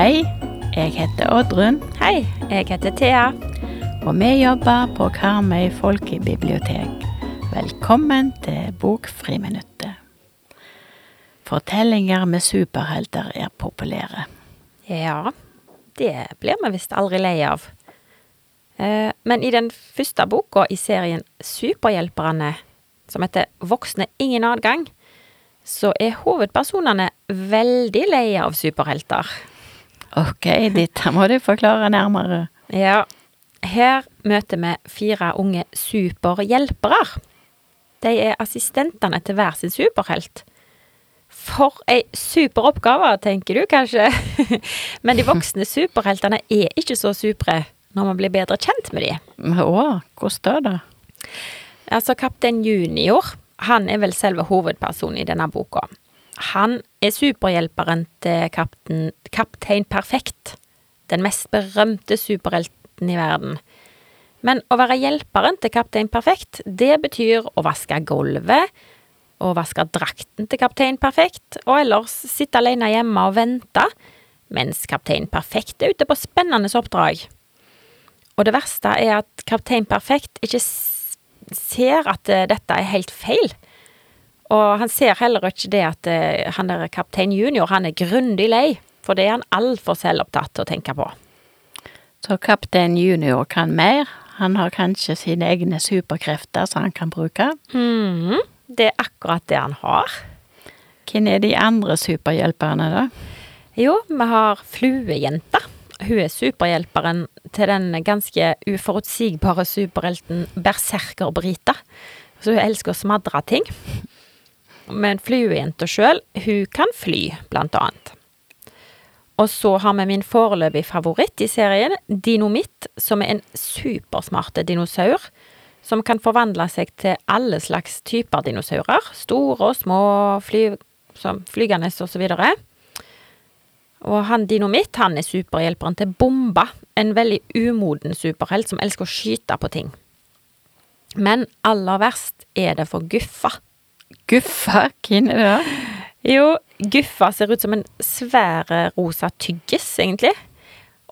Hei, jeg heter Oddrun, Hei, jeg heter Thea. og vi jobber på Karmøy folkebibliotek. Velkommen til Bokfriminuttet. Fortellinger med superhelter er populære. Ja, det blir vi visst aldri lei av. Eh, Men i den første boka i serien Superhjelperne, som heter Voksne ingen adgang, så er hovedpersonene veldig lei av superhelter. Ok, dette må du forklare nærmere. Ja, her møter vi fire unge superhjelpere. De er assistentene til hver sin superhelt. For ei super oppgave, tenker du kanskje. Men de voksne superheltene er ikke så supre når man blir bedre kjent med de. Å, hvordan da? Altså, Kaptein Junior, han er vel selve hovedpersonen i denne boka. Han er superhjelperen til kapten, Kaptein Perfekt, den mest berømte superhelten i verden. Men å være hjelperen til Kaptein Perfekt, det betyr å vaske gulvet, å vaske drakten til Kaptein Perfekt, og ellers sitte alene hjemme og vente, mens Kaptein Perfekt er ute på spennende oppdrag. Og det verste er at Kaptein Perfekt ikke ser at eh, dette er helt feil. Og han ser heller ikke det at eh, han der kaptein junior, han er grundig lei, for det er han altfor selvopptatt til å tenke på. Så kaptein Junior kan mer. Han har kanskje sine egne superkrefter som han kan bruke. Mhm, det er akkurat det han har. Hvem er de andre superhjelperne, da? Jo, vi har Fluejenta. Hun er superhjelperen til den ganske uforutsigbare superhelten Berserker-Brita. Så hun elsker å smadre ting. Men Fluejenta sjøl, hun kan fly, blant annet. Og så har vi min foreløpig favoritt i serien, Dinomitt, som er en supersmart dinosaur. Som kan forvandle seg til alle slags typer dinosaurer. Store og små, fly, som flygende og så videre. Og han Dinomitt, han er superhjelperen til Bomba, en veldig umoden superhelt som elsker å skyte på ting. Men aller verst er det for Guffa. Guffa, hvem er det? Jo, Guffa ser ut som en svære rosa tyggis, egentlig.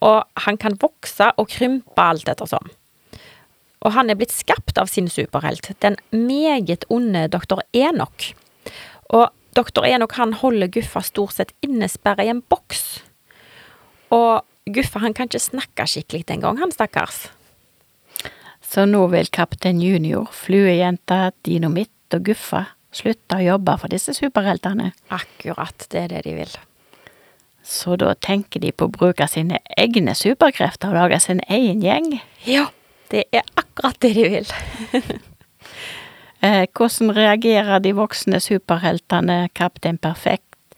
Og han kan vokse og krympe alt ettersom. Og han er blitt skapt av sin superhelt, den meget onde doktor Enok. Og doktor Enok han holder Guffa stort sett innesperra i en boks. Og Guffa han kan ikke snakke skikkelig engang, han stakkars. Så nå vil kaptein Junior, Fluejenta, Dinomitt og Guffa slutte å jobbe for disse superheltene. Akkurat, det er det de vil. Så da tenker de på å bruke sine egne superkrefter og lage sin egen gjeng. Ja, det er akkurat det de vil. Eh, hvordan reagerer de voksne superheltene Kaptein Perfekt,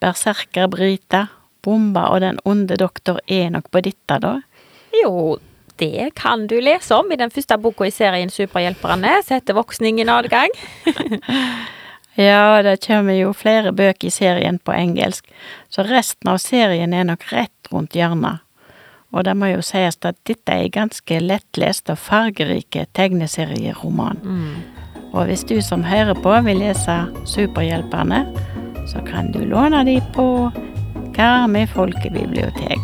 Berserker Brita, Bomba og den onde doktor Enok på dette, da? Jo, det kan du lese om i den første boka i serien Superhjelperne, som heter Voksne ingen adgang. Ja, det kommer jo flere bøker i serien på engelsk, så resten av serien er nok rett rundt hjørnet. Og det må jo sies at dette er en ganske lettlest og fargerike tegneserieroman. Og hvis du som hører på vil lese Superhjelperne, så kan du låne de på Karmøy folkebibliotek.